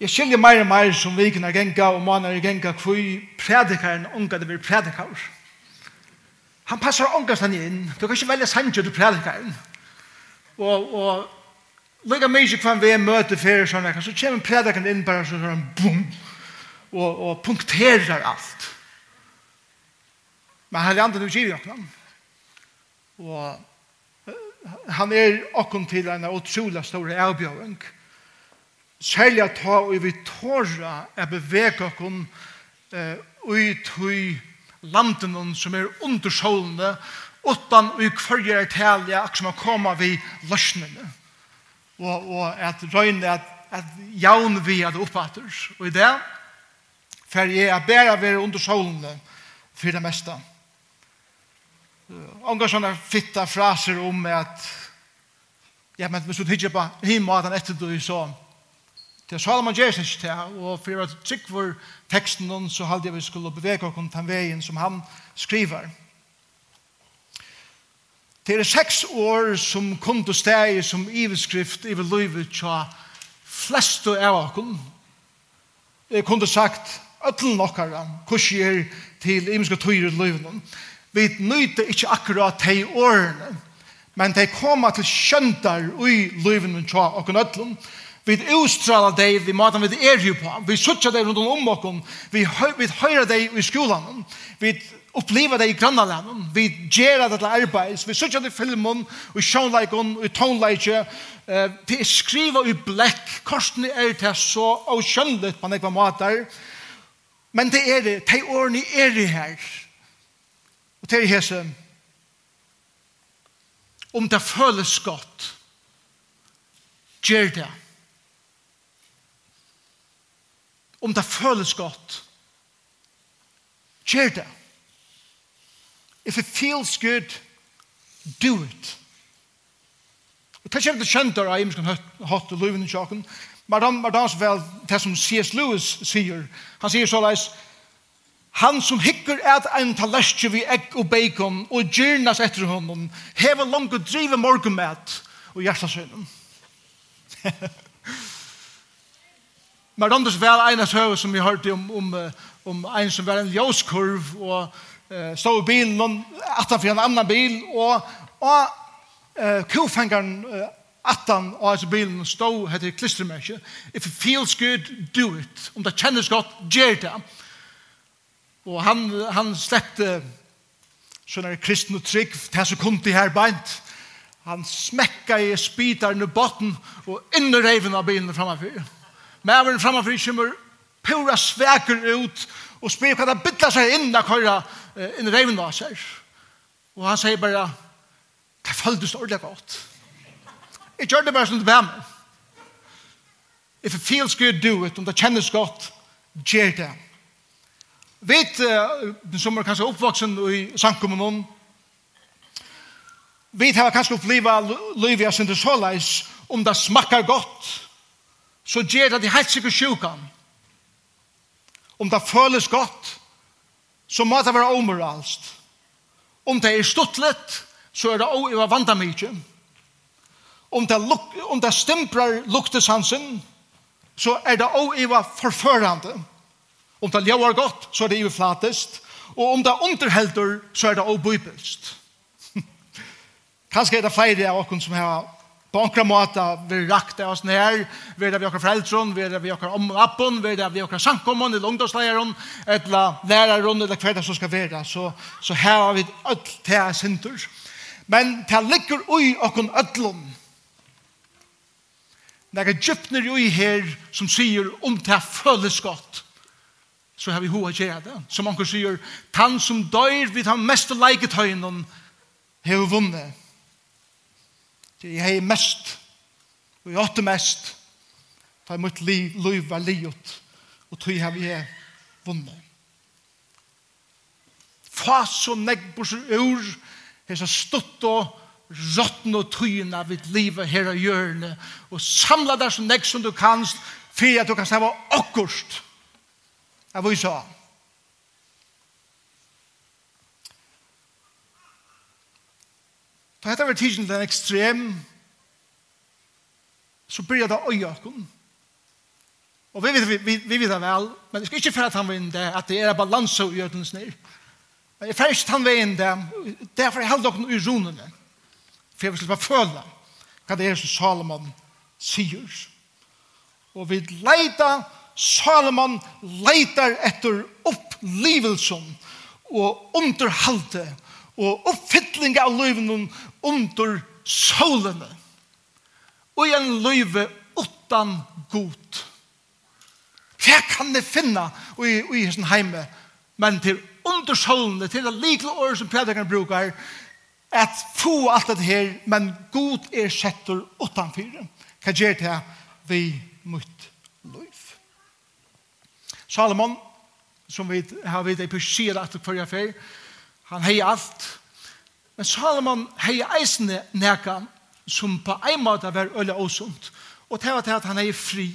Jeg skiljer mer og mer som viken er genga og maner genga hvor predikaren unga det blir predikar. Han passar unga stand inn. Du kan ikke velge sanger til predikaren. Og, og lukka mye hva vi møter fyrir sånn så kommer predikaren inn bare sånn boom og, og punkterar alt. Men han er andre nu giv i. Og han er okkom til en utrolig stor avbjøring. Og Særlig at ta og vi tåra er bevega okkur eh, ut i landen som er undersålende utan vi kvarger er talja ak som har koma vi løsnene. Og, og at røyne at, at jaun vi er oppater og i det for jeg er bare vi er undersålende for det meste. Ongar sånne fitta fraser om at ja, men hvis du tykker på himmatan etter du så Det er Salomon Jesus ikke til, og for å trykke for teksten noen, så hadde jeg vi skulle bevege oss den veien som han skriver. Det er seks år som kom til steg som iveskrift, i livet, til flest av oss. Jeg kunne sagt, ötlen nokkara, kursier til imenska tøyre i livet. Vi nøyde ikke akkurat de årene, men de koma til skjøntar i livet tja og nøtlen, Vi utstrålar dig vi maten vi er ju på. Vi suttar dig runt om oss. Vi hör vi hör dig i skolan. Vi uppleva det i grannalanden. Vi gjør det til arbeids. Vi suttar det i filmen, i sjånleikon, i tonleikje. Vi skriver i blekk. Korsen er det så avkjønnet på nekva mater. Men det er det. De årene er det her. Og det er hese. Om det føles godt, gjør det. om det føles godt. Gjør det. If it feels good, do it. Og det kommer til kjenter av imenskan hatt og løyvende i Men det er vel, det som C.S. Lewis sier, han sier såleis, han som hikker et en tallerske vi egg og bacon og gyrnas etter honom, hever langt å drive morgenmat og hjertasønnen. Men Randers var en av høy som vi hørte om, om, om en som var en ljøskurv og uh, stod i bilen og atter for en annan bil og, og uh, kofengeren uh, attan og altså bilen stod heter klistermerkje if it feels good, do it. Om det kjennes godt, gjør det. Og han, han slepte sånne kristne trygg til så kom de her beint. Han smekka i spitaren i botten og inn i reiven av bilen framfor. Mæveren framfor kommer pura sveker ut og spyr hva det bytta seg inn da køyra inn i reiven av seg. Og han sier bare, det føltes ordentlig godt. Jeg gjør det bare som du ber. If it feels good, do it. Om det kjennes godt, gjør det. Vet, som er kanskje oppvoksen i samkommunen, vi har kanskje oppleva livet sin til såleis om det smakker godt, så gjør det de helt sikkert sjukan. Om det føles godt, så må det være omoralst. Om det er stuttlet, så er det også over vanda mykje. Om det, luk, om det stemprar luktesansen, så er det også over forførande. Om det ljøver godt, så er det jo flatest. Og om det underhelder, så er det også bøybelst. Kanskje er det flere av oss som har på enkla måte vi rakte oss ned, vi er vi okkar foreldren, vi er vi okkar omlappen, vi er vi okkar sankommen, eller ungdomsleieren, eller læreren, eller hver det som skal være. Så, så her har vi alt til sinter. Men det ligger ui okkon ødlom, Det er djupner ui her som sier om det føles godt. Så har vi hoa gjerne det. Som anker sier, han som døyr vid han mest leiket høynen, har vunnet Jeg hei mest, og jeg åtte mest, da jeg måtte liv, liv var livet, og tog jeg vi er vunnet. Fas og negg på sin ur, jeg så stått og råtten og tøyene av ditt liv her og hjørne, og samla deg så negg som du kanst, for at du kan se hva akkurst. Jeg viser han. Da hette var tidsen den ekstrem, så byrja det øye okken. Og vi vet, vi, vi, vi vet det vel, men jeg skal ikke fære han veien det, at det er balanse i ødelens nir. Men jeg fære ikke han veien det, derfor jeg held okken i ronene. For jeg vil slippe føle hva det er som Salomon sier. Og vi leita, Salomon leitar etter opplivelsen og underhaltet og oppfylling av løyven under solene. Og i en løyve utan god. Hva kan det finne i, i sin heime? Men til under solene, til det likle året som predikeren brukar, at få alt det her, men god er setter utan. Hva gjør det vi mot løyv? Salomon, som vi har vidt i på skjer etter forrige ferie, Han hei alt. Men Salomon hei eisne neka som på ein måte var øyla åsunt. Og det var til at han hei fri.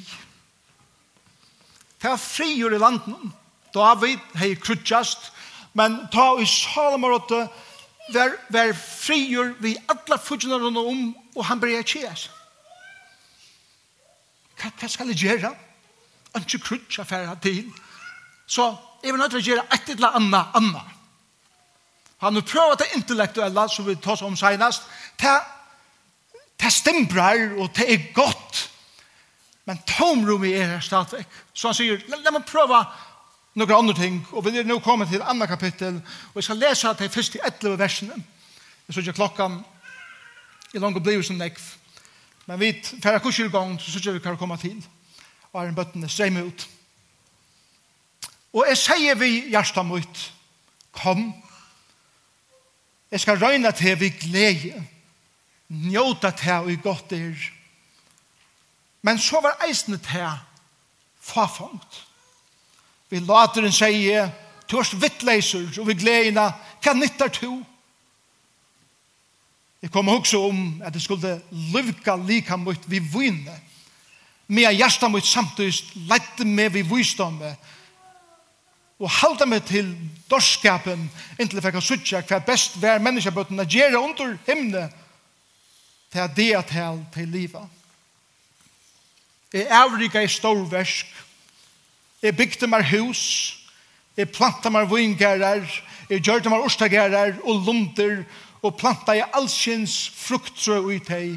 Det var fri i landen. David hei krutjast. Men ta i Salomon åtte var, var frigjør vi alle fudgjene rundt om, og han blir kjes. Hva, hva skal jeg gjøre? Han Ikke krutja færre til. Så jeg vil nødt til å gjøre et eller annet, annet. Han har prøvd det intellektuella, som vi tar om senast, Det det stimbrar og det er godt. Men tomrummet er her stadigvæk. Så han sier, la meg prøve noen andre ting. Og vi er nå kommet til andre kapittel. Og jeg skal lese det første 11 versene. Jeg synes ikke klokkan i langt blir som nekv. Men vi færre kurser i gang, så synes jeg vi kan komme til. Og er en bøttene stremme ut. Og jeg sier vi hjertet mitt, kom, Jeg skal røyne til vi glede, njóta til vi godt er. Men så var eisne til fafangt. Vi later en seie, du er vittleiser, og vi gledina, hva nyttar du? Jeg kom også om at jeg skulle lyvka lika mot vi vune, med hjertet mot samtidig lette med vi visdomme, og halda meg til dorskapen inntil jeg fikk suttja hva best hver menneskebøtten er gjerne under himne til at det er til til livet. Jeg avrika i storversk, jeg bygde meg hus, jeg planta meg vingerar, jeg gjørte meg orsdagerar og lunder, og planta i allsins fruktrø ut hei.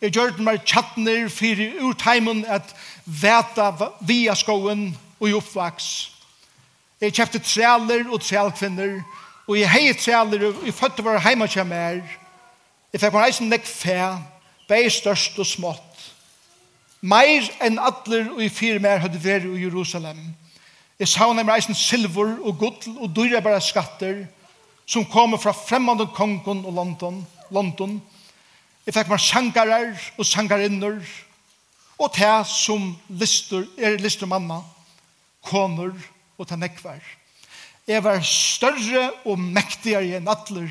Jeg gjørte meg tjattner fyrir urteimen at veta via skoen og i oppvaks Jeg kjøpte trealer og trealkvinner, og jeg hei trealer, og jeg fødte var heima til meg. Jeg fikk meg eisen nekk fæ, bei størst og smått. Meir enn atler og i fire mer hadde vært i Jerusalem. Jeg savnet meg eisen silver og gull og dyrebæra skatter, som kommer fra fremmande kongen og London. London. Jeg fikk meg sangarer og sangarinner, og det som lister, er lister mamma, koner og og ta nekvar. Jeg var større og mektigere enn atler,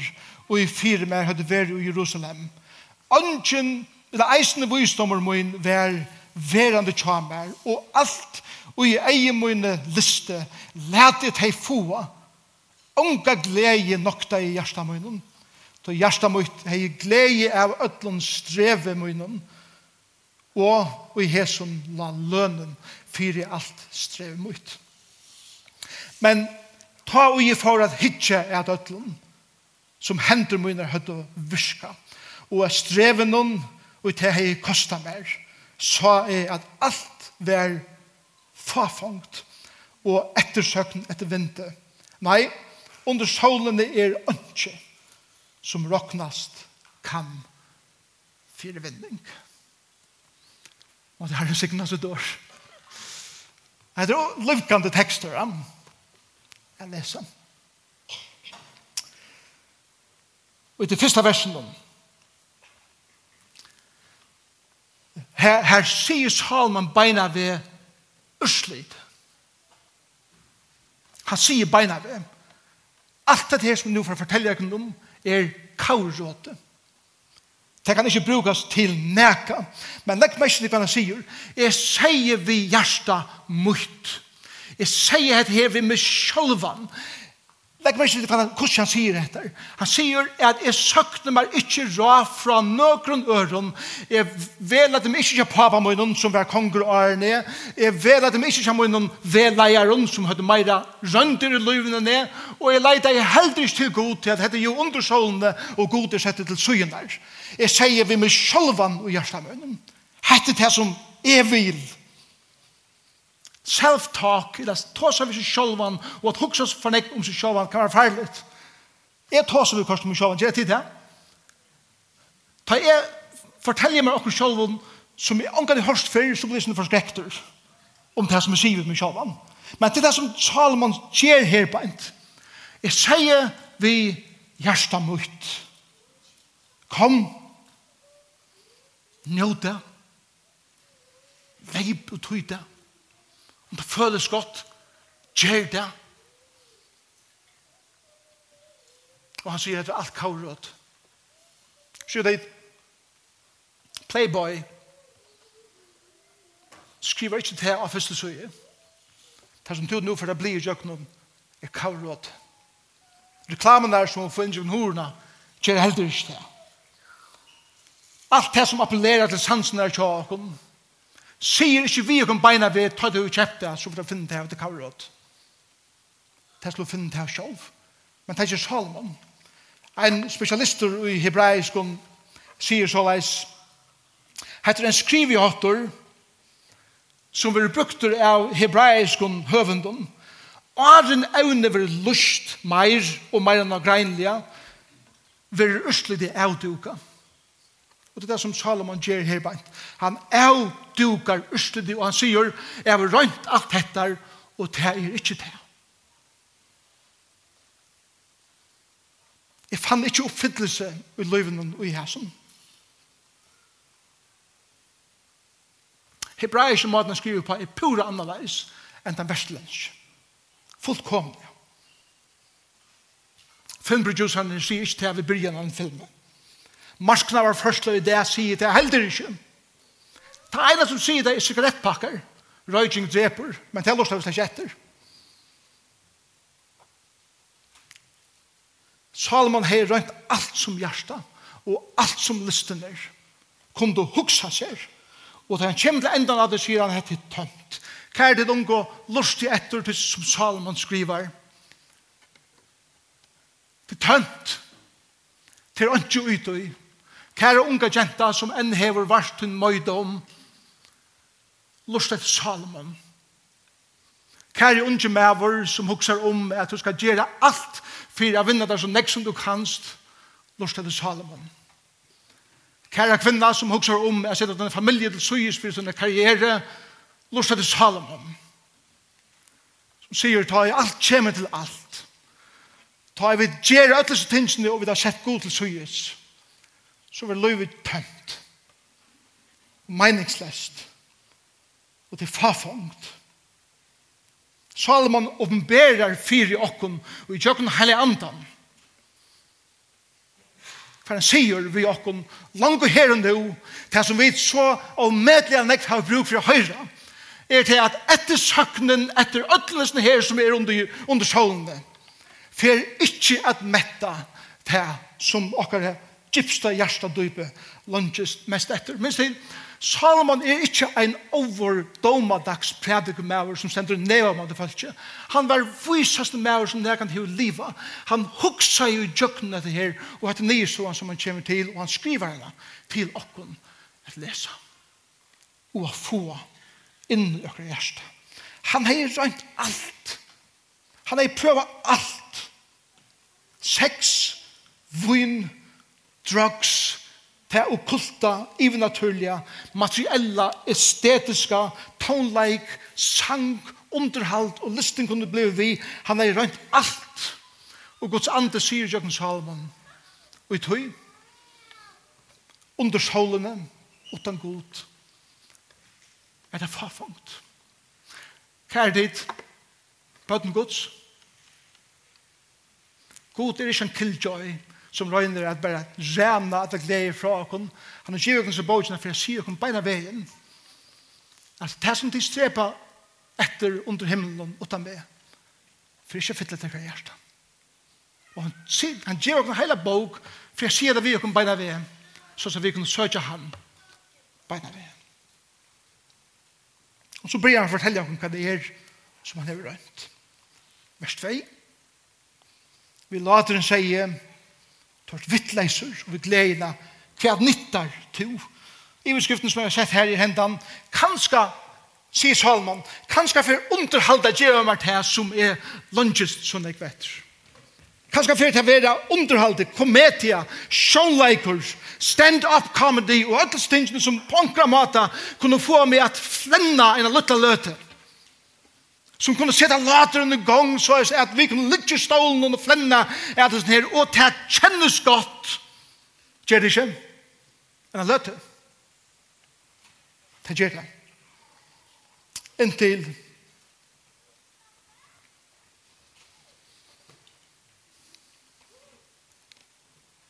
og i fire mer hadde vært i Jerusalem. Ønsken, eller eisende visdommer min, var verande tjamer, og alt og i egen mine liste, lette jeg få, unga glede nokta i hjertet min, Så hjertet mitt hei glede av ødlån streve min, og i hesson la lønnen fyrir alt streve mitt. Men ta og gi for at hitje er at øtlen, som hender mine høtt og virka, og at streven noen, og til hei kosta mer, så er at alt vær fafangt, og ettersøkn etter vinter. Nei, under solene er ønske, som råknast kan fire vending. Og det her er sikkert noe dår. Det er jo tekster, ja. Jeg leser. Og i det første versen om, her, her sier Salman beina ved Ørsleid. Han sier beina ved, alt det her som nå får fortelle dere om, er kauråte. Det kan ikke brukes til neka, men legg meg ikke til hva han sier. Jeg sier vi hjertet mot Jeg sier dette her ved meg sjølvan. Legg meg ikke til hvordan han sier dette. Han sier at jeg søkte meg ikke ra fra nøkron øren. Jeg vel at de ikke kjøp pappa noen som var konger og ærene. Jeg vel at de ikke kjøp noen veleieren som hadde meira rønter i løvene ned. Og jeg leide jeg heller ikke til god til at dette er jo undersålende og god er sette til søgene. Jeg sier vi med sjølvan og hjertet munnen. Hette det som jeg vil self-talk, eller ta seg vi seg sjølvan, og at hukse oss fornekt om seg sjølvan kan være farligt. Jeg tåsa vi korset om sjølvan, gjør jeg tid det? Ta jeg forteller meg okkur sjølvan, som jeg angar i hørst før, så blir det forskrekter om det som jeg sier med sjølvan. Men det er det som Salomon gjør her på en. Jeg sier vi hjersta mot. Kom, njøte, veip og tøyte, om det føles godt, gjør det. Og han sier at det er alt kaurød. Sier det, Playboy skriver ikke til av første søye. Det som tog nå for det blir i jøkkenen er kaurød. Reklamen der som får innsjøkken horene gjør heller ikke det. Alt det som appellerer til sansen er tjåkken, sier ikke vi om beina vi tar det og kjøpte, så får du finne det her til kavrot. Det skal du finne det her selv. Men det er ikke Salomon. En spesialister i hebraisk sier så leis heter en skrivehåttor som vil brukter av hebraisk høvendom, den evne vil lust meir og meir enn av greinlige, vil østlig det avduka. Ja Og det er det som Salomon gjør her beint. Han avdukar ustudi, og han sier, jeg har røynt alt dette, og det er ikke det. Jeg fann ikke oppfyllelse i løyven og i hæsen. Hebraiske måten han skriver på er pura annerledes enn den vestlensk. Fullkomne. Filmproduceren sier ikke til at vi bryr gjennom filmen. Marskna var først løy det jeg sier det, heldur ikke. Det er ene som sier det er sigarettpakker, røyking dreper, men det er lort av slik etter. Salomon har røynt alt som hjärsta, og alt som listen er, kom du huksa seg, og da han kommer til endan av det sier han etter tømt. Hva er det unge lustig etter til som Salomon skriver? Det er tømt. til å ikke ute i. Kære unga jenta som enn hever vart hun møyde om, lust etter Salomon. Kære unge mever som huksar om at du skal gjøre alt for å vinne deg så nek som du kanst, lust etter Salomon. Kære kvinna som huksar om at sette denne familie til suyes for sin karriere, lust etter Salomon. Som sier, ta i alt kjemme til alt. Ta i vi gjøre alle disse tingene og vi har sett god til suyes så var livet tømt. Meningsløst. Og til er. Salomon åpenberer fire okken og i tjøkken hele andan. For han sier vi okken langt og her og nå det som vi så og medlige nekt har bruk for å høre er til at etter søknen etter øtlesen her som er under, under solene for ikke at metta det som okker er hjärsta dype lunches mest etter. Men til, Salomon er ikke en overdåmadags predikumæver som sender neva med det falske. Han var vysaste mæver som nærkan til liva. Han hugsa jo i djøkken etter her, og etter nye sånn som han kommer til, og han skriver henne til okken at lesa. Og å få inn i okker hjerte. Han har rønt alt. Han har prøvd alt. Sex, vun, drugs, det okkulta, ivernaturliga, materiella, estetiska, tonleik, sang, underhalt og listen kunne bli vi. Han har rønt alt. Og Guds ande sier Jøkken Salomon, Og i tøy, under solene, utan god, er det farfangt. Hva er det? Bøten Guds? God er ikke en killjoy, som røyner at bare ræna at det gleder fra okken. Han har givet oss i bøkene for å si okken beina veien. At det som de strepa etter under himmelen utan vei. For ikke fytle til hver hjerte. Og han, han giver okken hele bok for jeg sier det vi okken beina veien. Så så vi kan søke han beina veien. Og så blir han fortelle oss hva det er som han har røynt. Vers 2. Vi later en sier tørt vittleiser og vi gleder hva nyttar to. I beskriften som jeg har sett her i hendan, kanska, sier Salman, kanska for underhalda djeva meg til som er longest som jeg vet. Kanska for å vera underhalda, komedia, showleikur, stand-up comedy og alle stingene som på enkla måte kunne få meg at flenna en liten løte som kunne sette lateren i gang, så at vi kunne lykke stålen og flenne, at det her, og det kjennes godt. Gjør det ikke? Men han løte. Det gjør det. Inntil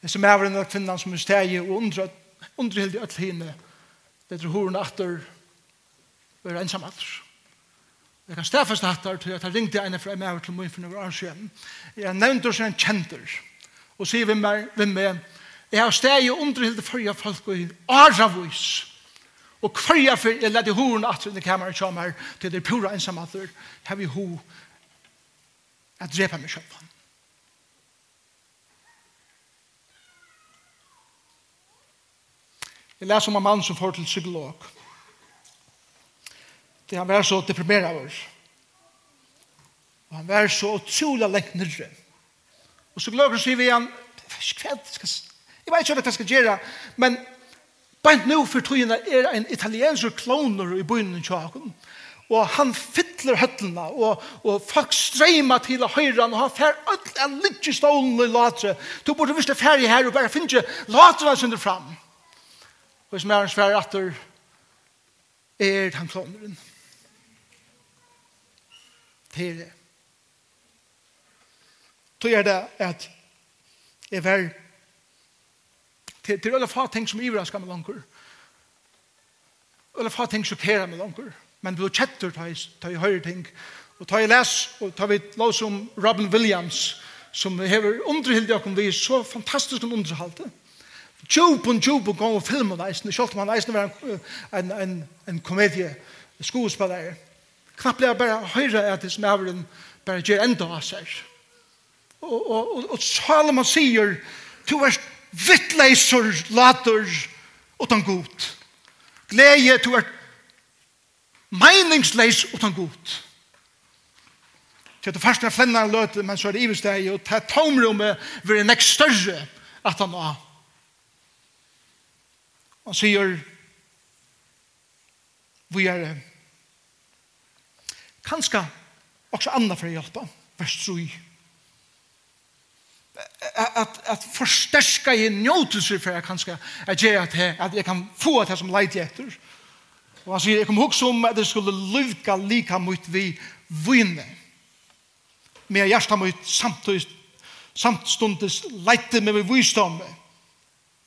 Det som er en kvinnan som er steg og undrehilde i öll hine, det er horen atter, og er ensam alls. Jeg kan stafast hattar til at jeg ringte en fra meg til min for noen år siden. Jeg nevnte oss en kjenter og sier vi meg, vi meg, jeg har steg og underhilde fyrir folk og i arravis og hverja for jeg lette horen at det kameran kommer til det pura ensamatter har vi ho at drepa meg selv. Jeg leser om en mann som får til psykolog. Det han var så deprimerad av oss. Og han var så utrolig lengt nyrre. Og så gløver sier vi han, jeg vet ikke hva jeg skal gjøre, men Bant nu for tøyene er en italiensk kloner i byen i Tjaken. Og han fytler høtlene, og, og folk streima til å høyre han, og han fær alt en litt i stålen i latre. Du burde visst det ferdig her, og bare finne ikke latre han synder fram. Og som er hans færre atter, er han kloneren til det. Så er det at jeg var til, til alle få ting som iverrasker meg langer. Alle få ting sjokkerer meg langer. Men det blir kjetter ta jeg høyre ting. Og ta jeg les, og ta vi lås om Robin Williams, som hever underhildet oss om vi så fantastisk om underhaltet. Tjupun, og gong og filmen eisen, kjolt om han eisen var en, en, en, en komedie, skuespillere knapplega bare høyre at det som er bare gjør enda av seg. Og, og, og, og Salomon sier, du er vittleiser, later, utan god. Gleie, du er meningsleis utan god. Til det første er flennar løte, men så er det ivesteg, og det tomrummet vil en nekst større at han har. Han sier, vi er kanskje også andre for å hjelpe. Vers 3. At, at forsterka i njøtelser for jeg kanskje at jeg, at jeg, at jeg kan få det som leit etter. Og han sier, jeg kom hukse om at jeg skulle lyvka lika mot vi vune. Med hjertet mot samtidig samtstundes leite med vi vysdomme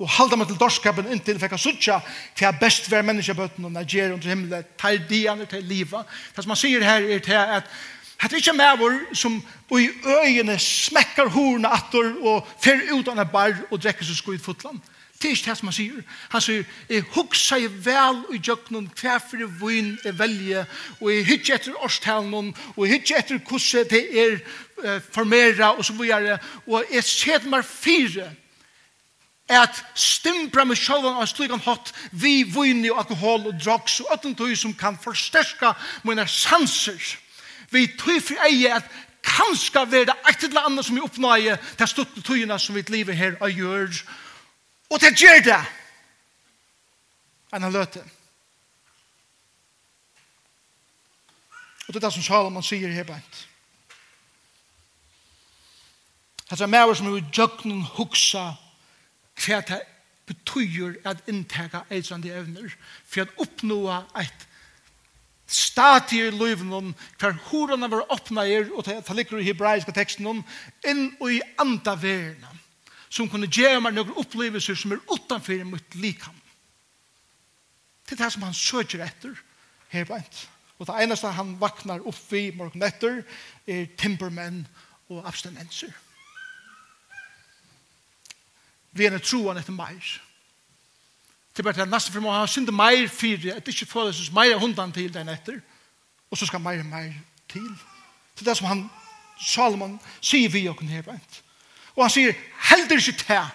og halda meg til dorskapen inntil fikk jeg sutja til jeg best være menneskebøtten og nager under himmelen, tar dianer til livet. Det som han sier her er til at Det er ikke mævor som i øyene smekkar horene atter og fer ut av en bar og drekker seg skuid fotland. Det er ikke det som han sier. Han sier, jeg hukser jeg vel i djøknen hver for vun jeg velje, og jeg hytter etter årstalen, og jeg hytter etter hvordan det er formera og så videre, og jeg ser meg fire at stimbra med sjåvan av slikan hatt vi vini og alkohol og drogs og alt tøy som kan forsterka mina sanser. Vi tøy for eie at kanska vera eit eller annet som vi oppnøye til stuttne tøyina som vi livet her og gjør. Og det gjør det. Enn han løte. Og det er det som Salomon sier her bænt. Hatt er maver som er i huksa hva det betyr at innteka eitrande evner? For å oppnå et stati i livet noen hver horene var åpna er og det ligger i hebraiske teksten noen inn og i andre verden som kunne gjøre meg noen opplevelser som er utenfor mitt likam. Er det som han søker etter her på og det eneste han vaknar opp i morgen etter er timbermenn og abstinenser vi er troen etter meir. Det er bare til nesten for må ha synd meir fire, at det ikke føles som meir hundan til den etter, og så skal meir og meir til. Det er det som han, Salomon, sier vi og kunne hebent. Og han sier, heldur ikke til,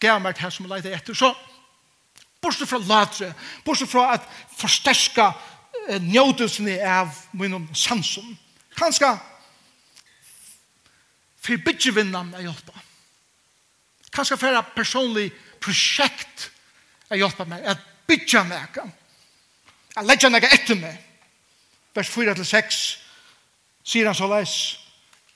gav meg til som leide etter, så bortsett fra latre, bortsett fra at forsterska eh, njødelsen av min sansom, kanskje for vinnan jeg hjelper kanskje for et personlig prosjekt jeg hjelpa meg, at bytja meg, at leggja meg etter meg. Vers 4-6 sier han så leis,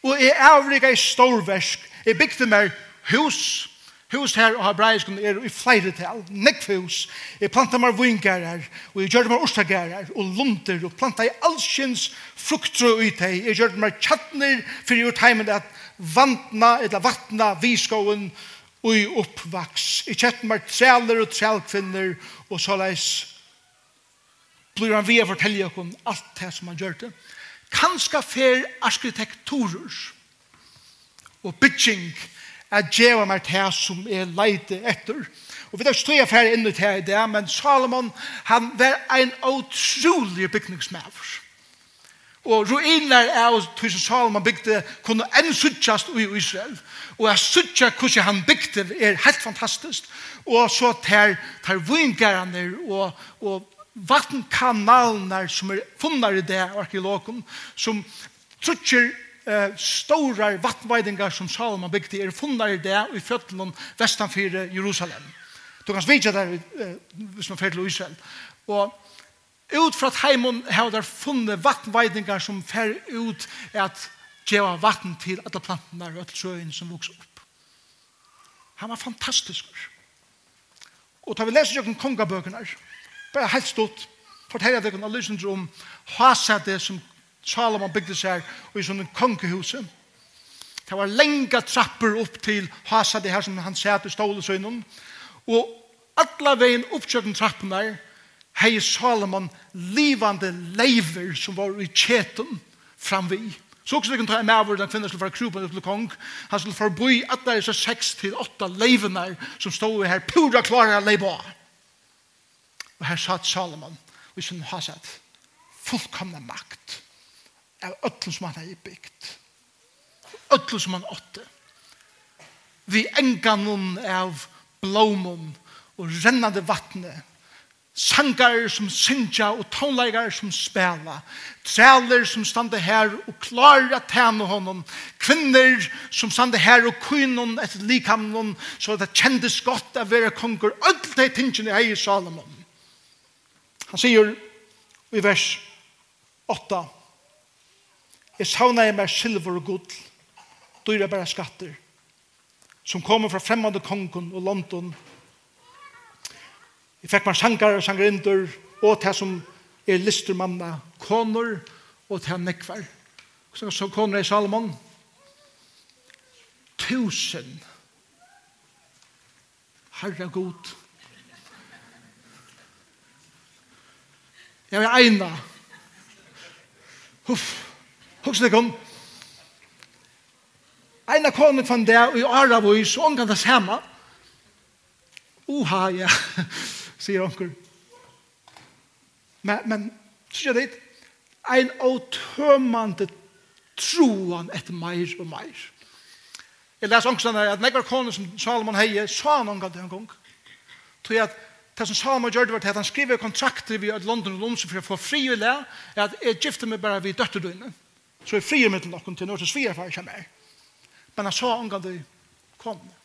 og jeg avriga i storversk, jeg bygde meg hus, hus her og hebraisk er i flere tal, nekk hus, jeg planta meg vingarar, og jeg gjør meg ostagarar, og lunter, og planta i allskins fruktru i teg, jeg gjør meg tjattner, for jeg gjør teimen at vantna, eller vatna, viskoen, og og i oppvaks. I kjett mer trealer og trealkvinner og så leis blir han via fortelja om alt det som han gjør det. Kanska fer arkitekturer og bygging at djeva mer det som er leite etter. Og vi tar støy affær inn i det, men Salomon han var en utrolig bygningsmæver. Og ruiner av tusen Salomon bygde kunne enn suttjast i Israel. Og jeg suttja hvordan han bygde er helt fantastisk. Og så tar, tar vingarane og, og vattenkanalene som er funnet i det arkeologen, som trutter eh, stora vattenveidingar som Salomon bygde er funnet i det i fjøtlen vestanfyre Jerusalem. Du kan svitja der eh, hvis man fyrir til Israel. Og ut fra heimen har der funnet vattenveidingar som fer ut at geva vatten til alle plantene og alle sjøen som vokser opp. Han var fantastisk. Og da vi leser jo kongabøkene, bare helt stort, forteller jeg deg om lysen om hasete som Salomon bygde seg og i sånne kongehuset. Det var lenge trapper opp til hasete her som han sæt i stålesøgnen. Og alle veien oppkjøkken trappen der, hei Salomon livande leiver som var i kjeten framvi. Så også det kan ta en avvurd av kvinner skulle være kropen til kong. Han skulle forboi at det er så 6-8 leivene som stod her pura klare leiva. Og her satt Salomon og sin hasat fullkomna makt av ötlen som han har byggt. Ötlen som han åtte. Vi engan av blåmon og rennande vattnet sangar som syndja og tonleikar som spela, træler som stande her og klarer at tæne honom, kvinner som stande her og kynnon etter likamnon, så det kjendes godt av være konger, öll det tingene er i Salomon. Han sier i vers 8, Jeg savna jeg meg silver og gull, dyra bare skatter, som kommer fra fremmande kongen og London, Jeg fikk meg sjankar og sjankarinder, og til som er lister manna, konor, og til nekvar. Så, så konor er Salomon. Tusen. Herre god. Jeg vil eina. Huff. Huff, det kom. Eina konor fann det, og i Aravois, og omgang det samme. Oha, ja sier onker. Men, men, sier det, ein åtømande troan etter meir og meir. Jeg leser onker sånn at nekvar koner som Salomon heie, sa han onker det en gong. Tog at det som Salomon gjør det var til at han skriver kontrakter vi i London og London for å få fri i le, at jeg gifter meg bare vi døtter døgnet. Så jeg frier meg til noen til noe som sviger for ikke mer. Men han sa onker det koner.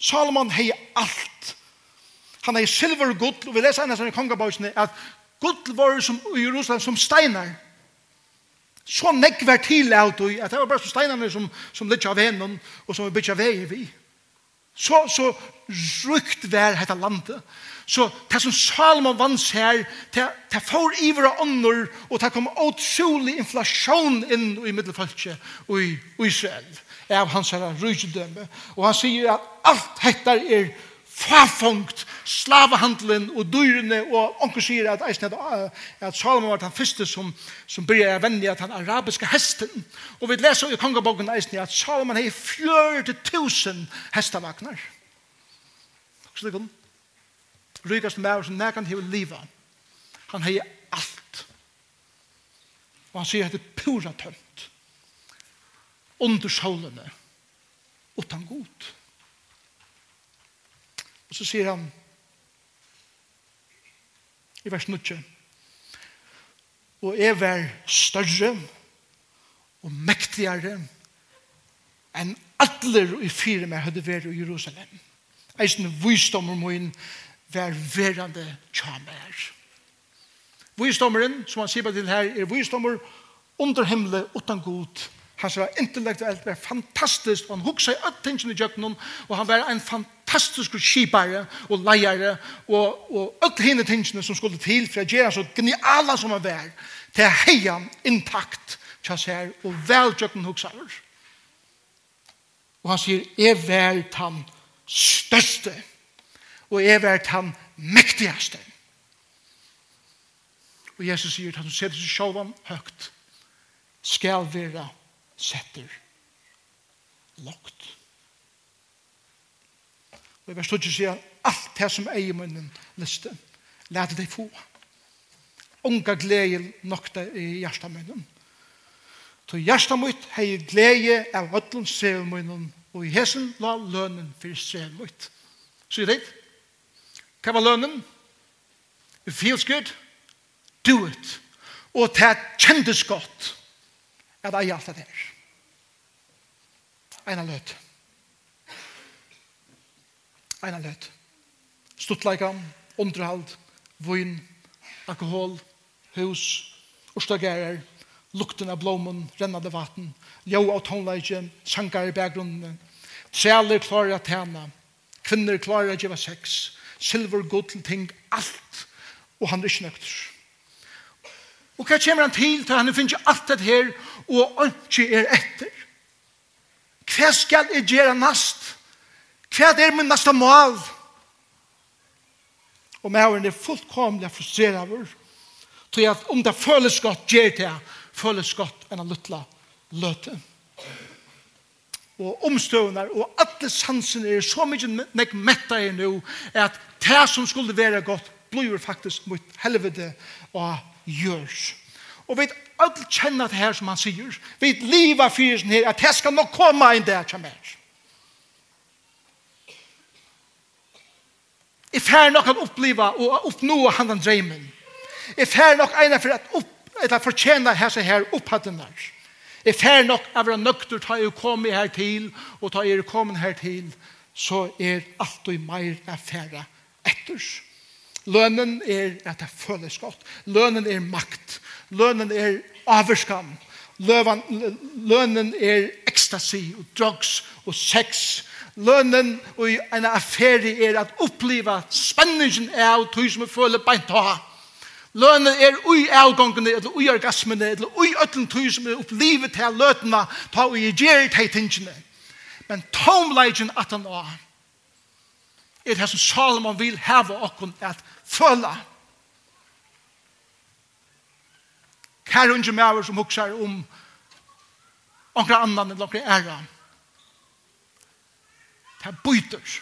Salomon hei alt. Han hei silver og gull, og vi leser annars i kongabausene, at gull var som i Jerusalem som steinar. Så nekk var til av i, at det var bare så steinarne som, som litt av henne, og som vi bytja vei vi. Så, så rukt var dette landet. Så det som Salomon vanns her, det, det får iver og ånder, og det kom åtsolig inflasjon inn i middelfalket og i Israel av hans herre rydgedømme. Og han sier at alt dette er farfångt, slavehandelen og dyrene, og onker sier at, at, at Salomon var den første som, som byrja å vende at den arabiske hesten. Og vi leser i kongabogen eisen at Salomon har 40.000 hestavagnar. Slik om, rykast med som nekan hever livet. Han har alt. Og han sier at det er pura tømt under solene utan god. Og så sier han i vers 9 Og jeg var større og mektigere enn atler i fire meg hadde vært i Jerusalem. Eisen visdommer min var verande tjamer. Visdommeren, som han sier på til her, er visdommer under himmelen utan god. Han var intellektuellt var fantastisk, og han hugsa i alt tingene i djøkkenen, og han var en fantastisk skipare og leiare, og, og alt hine tingene som skulle til for å gjøre så geniala som han var, til heian intakt tjass her, og vel djøkkenen hugsa over. Og han sier, er var han største, og er var han mektigaste. Og Jesus sier, han ser seg sjåvan høgt, skal være setter lagt. Og i vers 2 sier alt det som eier munnen liste, lærte deg få. Unga glede nok det i hjertet munnen. Så hjertet mitt hei glede av ødlen sev munnen, og i hesen la lønnen for sev mitt. Så er det? Hva var lønnen? It feels good? Do it. Og det kjendes godt at eie alt det her. Eina løt. Eina løt. Stuttleikam, underhald, vun, alkohol, hus, orsdagerer, lukten av blommen, rennande vatten, ljå av tonleikje, sankar i berggrunnen, trealer klarer at tjene, kvinner klarer at gjeva sex, silver god til ting, alt, og han er ikke nøkter. Og hva kommer han til til han finner alt det her, og ikke er etter? Hva skal jeg gjøre nast? Hva er min neste mål? Og mæren er fullkomlig frustreret over. Så at om det føles godt, gjør det, føles godt enn han luttla løte. Og omstøvende og alle sansene er så mye nek metta i nå, at det som skulle være godt, blir faktisk mot helvede og gjørs. Og vi alle kjenner det her som han sier. Vi liva fyrsen her, at det skal nok komme inn der til meg. Jeg fær nok å oppleve og oppnå han den dreimen. Jeg fær nok ene for at opp, etter fortjene her seg her opphatten der. Jeg fær nok av være nøkter ta jeg komme her til, og ta jeg komme her til, så er alt og meir er færre etters. Lønnen er at det føles godt. Lønnen er makt. Lønnen er avskam. Løven, lønnen er ekstasi og drugs og sex. Lønnen og en affære er at oppleva spenningen av tog som vi føler beint av. Lønnen er ui avgångene, eller ui orgasmene, eller ui ötlen tog som er opplivet til løtene, ta ui gjer til tingene. Men tomleidjen at han er, er det som Salomon vil heve okkon at føla. Kære unge mæver som huksar om onkra annan eller onkra æra. Det er byter,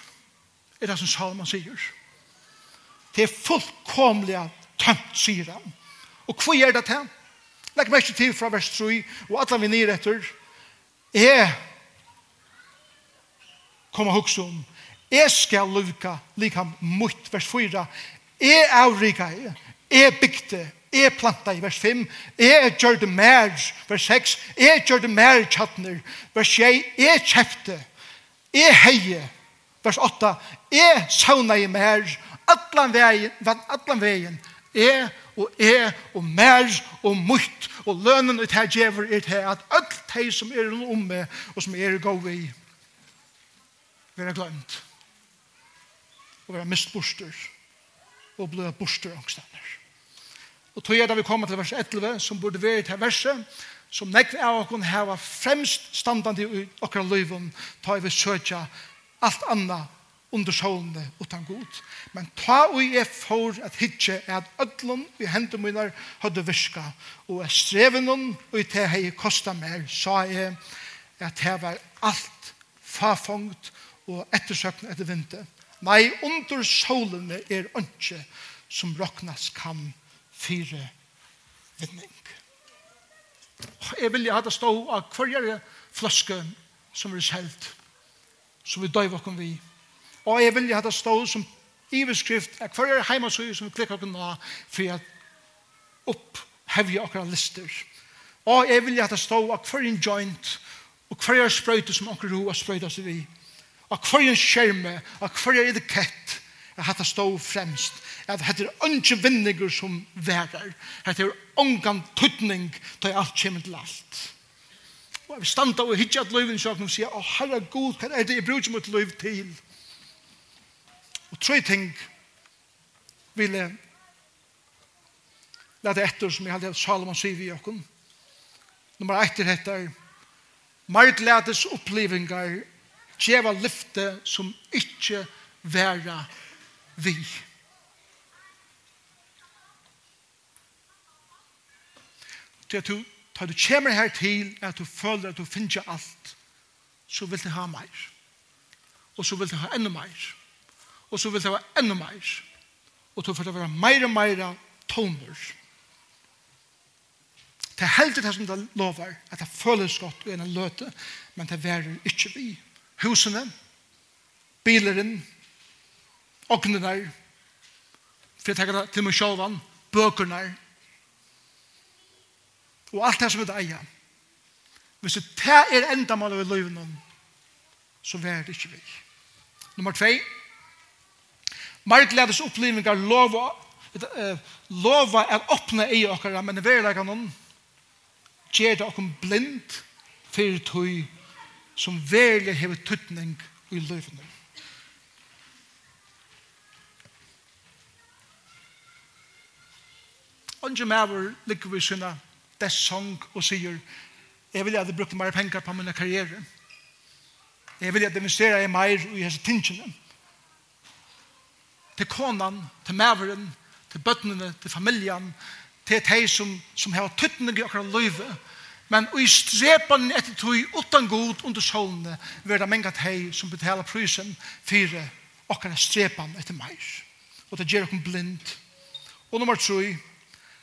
er det som Salman sier. Det er fullkomlig tømt, sier han. Og hva gjør det til? Legg meg ikke til fra vers 3, og alle vi nere etter, er kom og hukse om, jeg skal lukka likam mot vers 4, Jeg avrika jeg. Jeg bygde. Jeg planta i vers 5. Jeg gjør det mer, vers 6. Jeg gjør det mer tjattner, vers 6. Jeg kjefte. Jeg heie, vers 8. Jeg sauna i mer, atlan veien, atlan veien. Jeg og jeg og mer og mutt og lønnen ut her djever er til at alt de som er om meg og som er gå i være glemt og være mistborster og ble borster angstender. Og tog jeg da vi kommer til vers 11, som burde være til verset, som nekv av oss hava fremst standande i okra løyven, ta i vi søtja alt anna under solene utan god. Men ta og jeg for at hitje er at ødlun i hendene mine hadde virka, og er strevenun og i til hei kosta mer, sa jeg at det var alt fafongt og ettersøkna etter vinter Nei, under solene er ønske som råknas kan fire vinning. Jeg vil ha det stå av hverjere flaske som er selt, som vi døy vokken vi. Og jeg vil ha det stå som iveskrift av hverjere heimasøy som vi klikker okken av for å opphevje akkurat lister. Og jeg vil ha det stå av hverjere joint og hverjere sprøyte som akkurat ro og sprøyte seg vi. Og av hverjen skjerme, av hverjen etikett, at dette stod fremst, at dette er ikke vinninger som værer, at dette er ångan tøtning til alt kommer til alt. Og jeg vil standa og hitje at løyven sjåk og sier, å herre god, hva er det jeg bruker mot løyv til? Og tre ting vil jeg lade etter som jeg hadde at Salomon sier vi okken. Nummer 1 heter, Mart ledes opplevingar Djeva lyfte som ikkje vera vi. Til at du, ta du kommer her til at du føler at du finner alt, så vil du ha meir. Og så vil du ha enda meir. Og så vil du ha enda meir. Og du får være meir og meir tomer. Det er heldig det som det lover, at det føles godt i en løte, men det verer ikke vi husene, bileren, ognene, for jeg tenker til meg sjåvan, bøkerne, og alt det som vi eier. Hvis det er enda mål over løyvene, så vær det ikke vi. Nummer 2. Margledes opplivningar lova, lova at åpne i okkara, men i verleggen gjer det okkom blind fyrir tøy som velje hever tuttning i løyvene. Onge maver ligger vi sinna dess sang og sier jeg vil at jeg brukte mer penger på min karriere. Jeg vil at jeg investerer i mer og i hese tingene. Til konan, til maveren, til bøttene, til familjan, til de som, som har tuttning i akkurat løyvene Men i strepan etter tog utan god under solene vil det mengat hei som betala prysen fire okkar strepan etter meir. Og det gjør okken blind. Og nummer tre,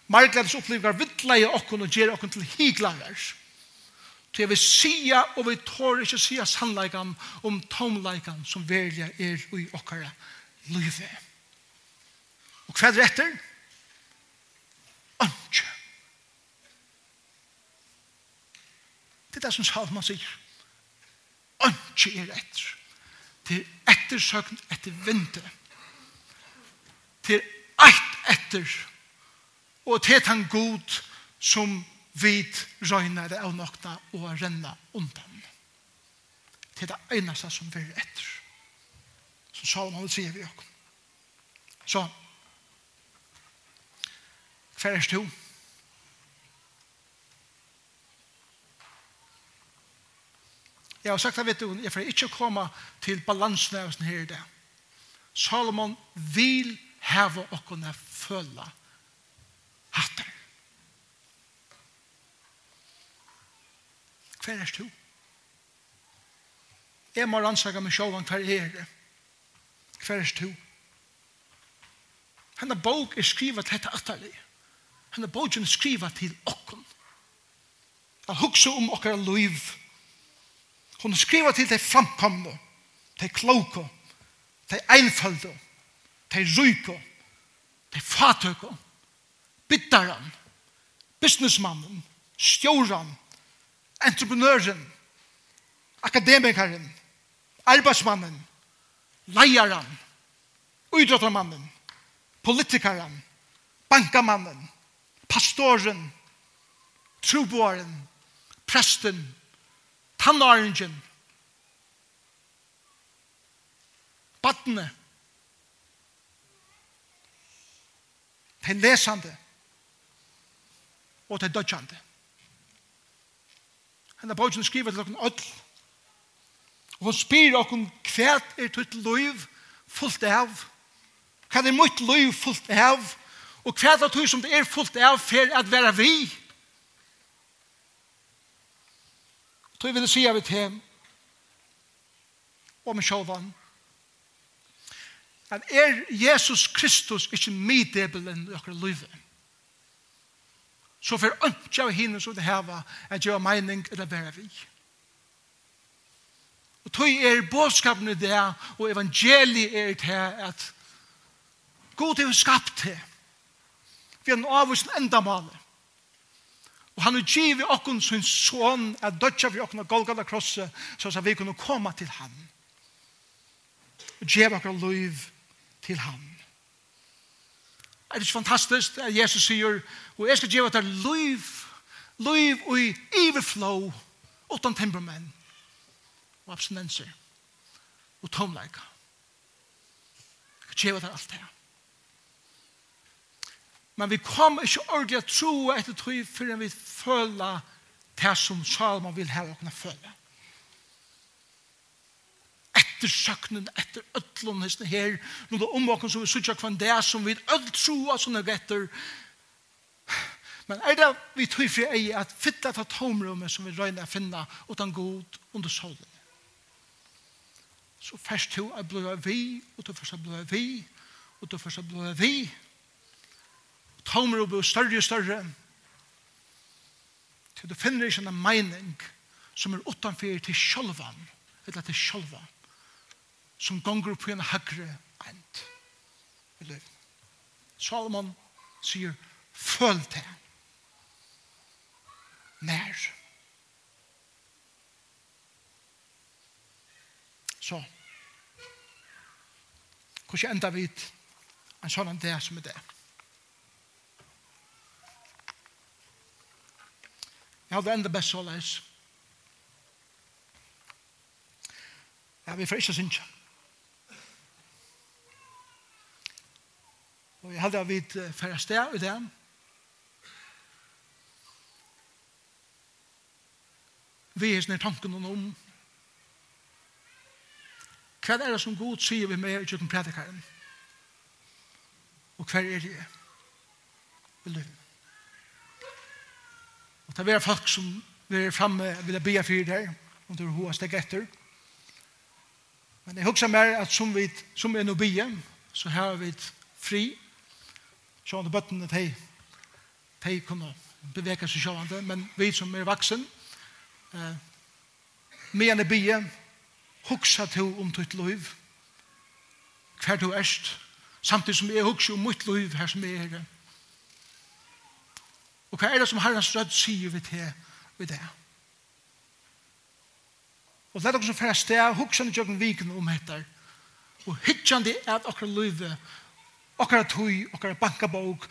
margledes opplever vittleie okken og gjør okken til higlarer. Så jeg vil sia og vi tår ikke sia sannleikan om tomleikan som velja er i okkara livet. Og hva er det etter? Ønskjø. Det er det som Salman sier. Ønske er etter. Det er ettersøkn etter vinter. Det er eit etter. Og til han god som vit røyner av nokta og renna undan. Til det eneste som vi er etter. Som Salman vil sier vi også. Så, hver er stod? Jeg har sagt det, vet du, jeg får ikke komme til balansen av sånn her i det. Salomon vil heve å kunne føle hatter. Hver er du? Jeg må ansøke meg selv om hver er det. Hver er du? Henne bok er skrivet til dette atterlig. Henne bok er skrivet til okken. Jeg husker om åkker liv. Hun skriva til de framkomne, de kloke, de einfalde, de ryke, de fatøke, bittaren, businessmannen, stjåren, entreprenøren, akademikeren, arbeidsmannen, leieren, uidrottermannen, politikeren, bankamannen, pastoren, troboaren, presten, tannaringen, battene, den lesande. Og til dødjande. Henne bogen skriver til dere ødel, og hun spyr dere hva er ditt liv fullt av, hva er mitt liv fullt av, og hva er det som det er fullt av for at være vi, Då vill si av et hem om sjåvan at er Jesus Kristus ikke middebelen i akkurat livet så for ønske av henne som det heva at gjør mening eller være vi. Og tog er bådskapen i det og evangeliet er det at God er skapt til Vi er en avvisen endamålet Og han har givet okken sin son at dødja vi okken av Golgata krosset så at vi kunne komme til han. Og givet okker liv til han. Er det ikke fantastisk at Jesus sier og jeg skal givet deg liv liv og i overflow utan temperament og abstinenser og tomleika. Jeg skal givet deg alt det her. Men vi kom ikke ordentlig å tro etter tog før vi føler det som Salman vil her kunne føle. Etter søknen, etter ødlån hesten her, når det er omåken som vi sørger hva det er som vi ødl tro at sånne retter. Men er det vi tog fri ei at fytte etter tomrummet som vi røyner å finne utan god under solen. Så først to er blod vi, og to først er blod vi, og to først er blod vi, og Tomer og større og større. Til du finner ikke en mening som er utanfor til sjølvan, eller til sjølva, som gonger på en høyre end i livet. Salomon sier, føl det. Nær. Så, hvordan enda vi en sånn det som er det? Jeg hadde enda best så leis. Ja, vi får ikke synge. Og jeg hadde vidt færre sted i det. Vi er sånne tanken om hva er det som god sier vi med i kjøkken predikaren? Og hva er det vi lever? Og det er folk som er framme vil jeg be for det om du hva steg etter. Men jeg husker mer at som vi som er nå be så har vi fri sjående bøttene til de kunne bevege seg sjående men vi som er vaksen eh, med en be husker til om ditt liv hver du erst samtidig som jeg husker om mitt liv her som er her Og hva er det som Herrens rød sier vi til vi det? Og det er dere som færre sted, huksende jøkken viken om etter, og hyttjande at akkurat løyve, akkurat tøy, akkurat bankabok,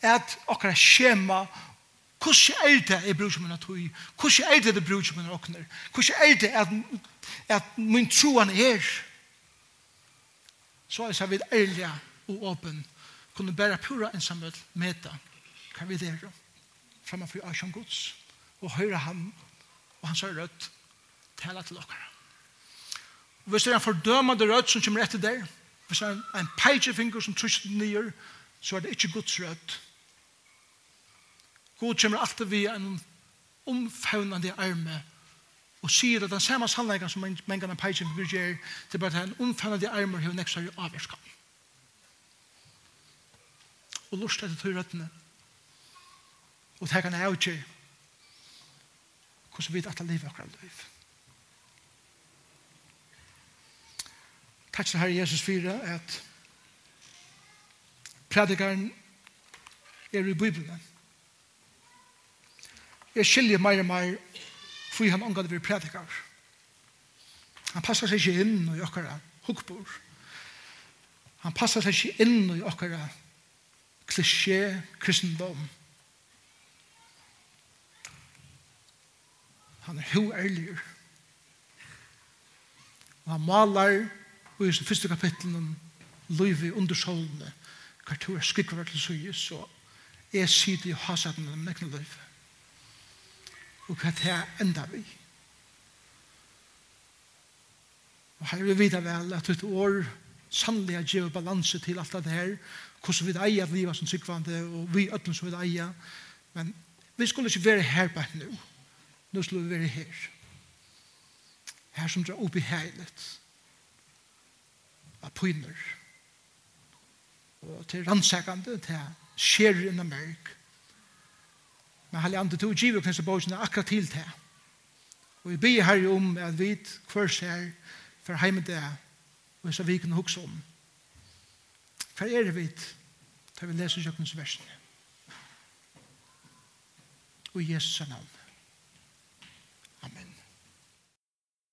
at akkurat skjema, hvordan er det jeg bruker min tøy, hvordan er det jeg bruker min åkner, hvordan er det at, at min troen er, så er vi ærlig og åpen, kunne bare pura ensamhet med det, hva vi det gjøre framfor Asjan Guds og høyre ham og han sa rødt tala til okkara. Og hvis det er en fordømende rødt som kommer etter der, hvis det er en peitjefinger som trusser den nye, så er det ikke Guds rødt. God kommer alltid via en omfavnende arme og sier at den samme sannleggen som mengen av peitjefinger gjør, det er bare en omfavnende arme og nekstare avgjørskap. Og lort etter tog røttene. Og det kan jeg ikke hvordan vi at det livet akkurat liv. Takk til Herre Jesus 4 at predikaren er i Bibelen. Jeg skiljer mer og mer fordi han omgått vi predikar. Han passar seg ikke inn i okkara hukbor. Han passer seg ikke inn i okkara klisjé kristendom. Han er ho ærligur. Og han malar og i sin første kapittel om livet under solene hva to er skikker til suyes og er sida i hasaten av nekne liv. Og hva det er enda vi. Og her vil vi vita vel at et år sannelig er gjeva balanse til alt det her hvordan vi eier livet som sikvande og vi øtlen som vi eier men vi skulle ikke være her bare nå Nå skulle vi være her. Her som drar opp i heilet. Av pyner. Og til rannsekande, til skjer innan mørk. Men halli andre tog givet og knesse bøkene akkurat til det. Og vi ber her om at vi hver ser for heim det og så vi kan hukse om. Hva er det vi tar vi leser kjøkkens versene? Og Jesus er navnet.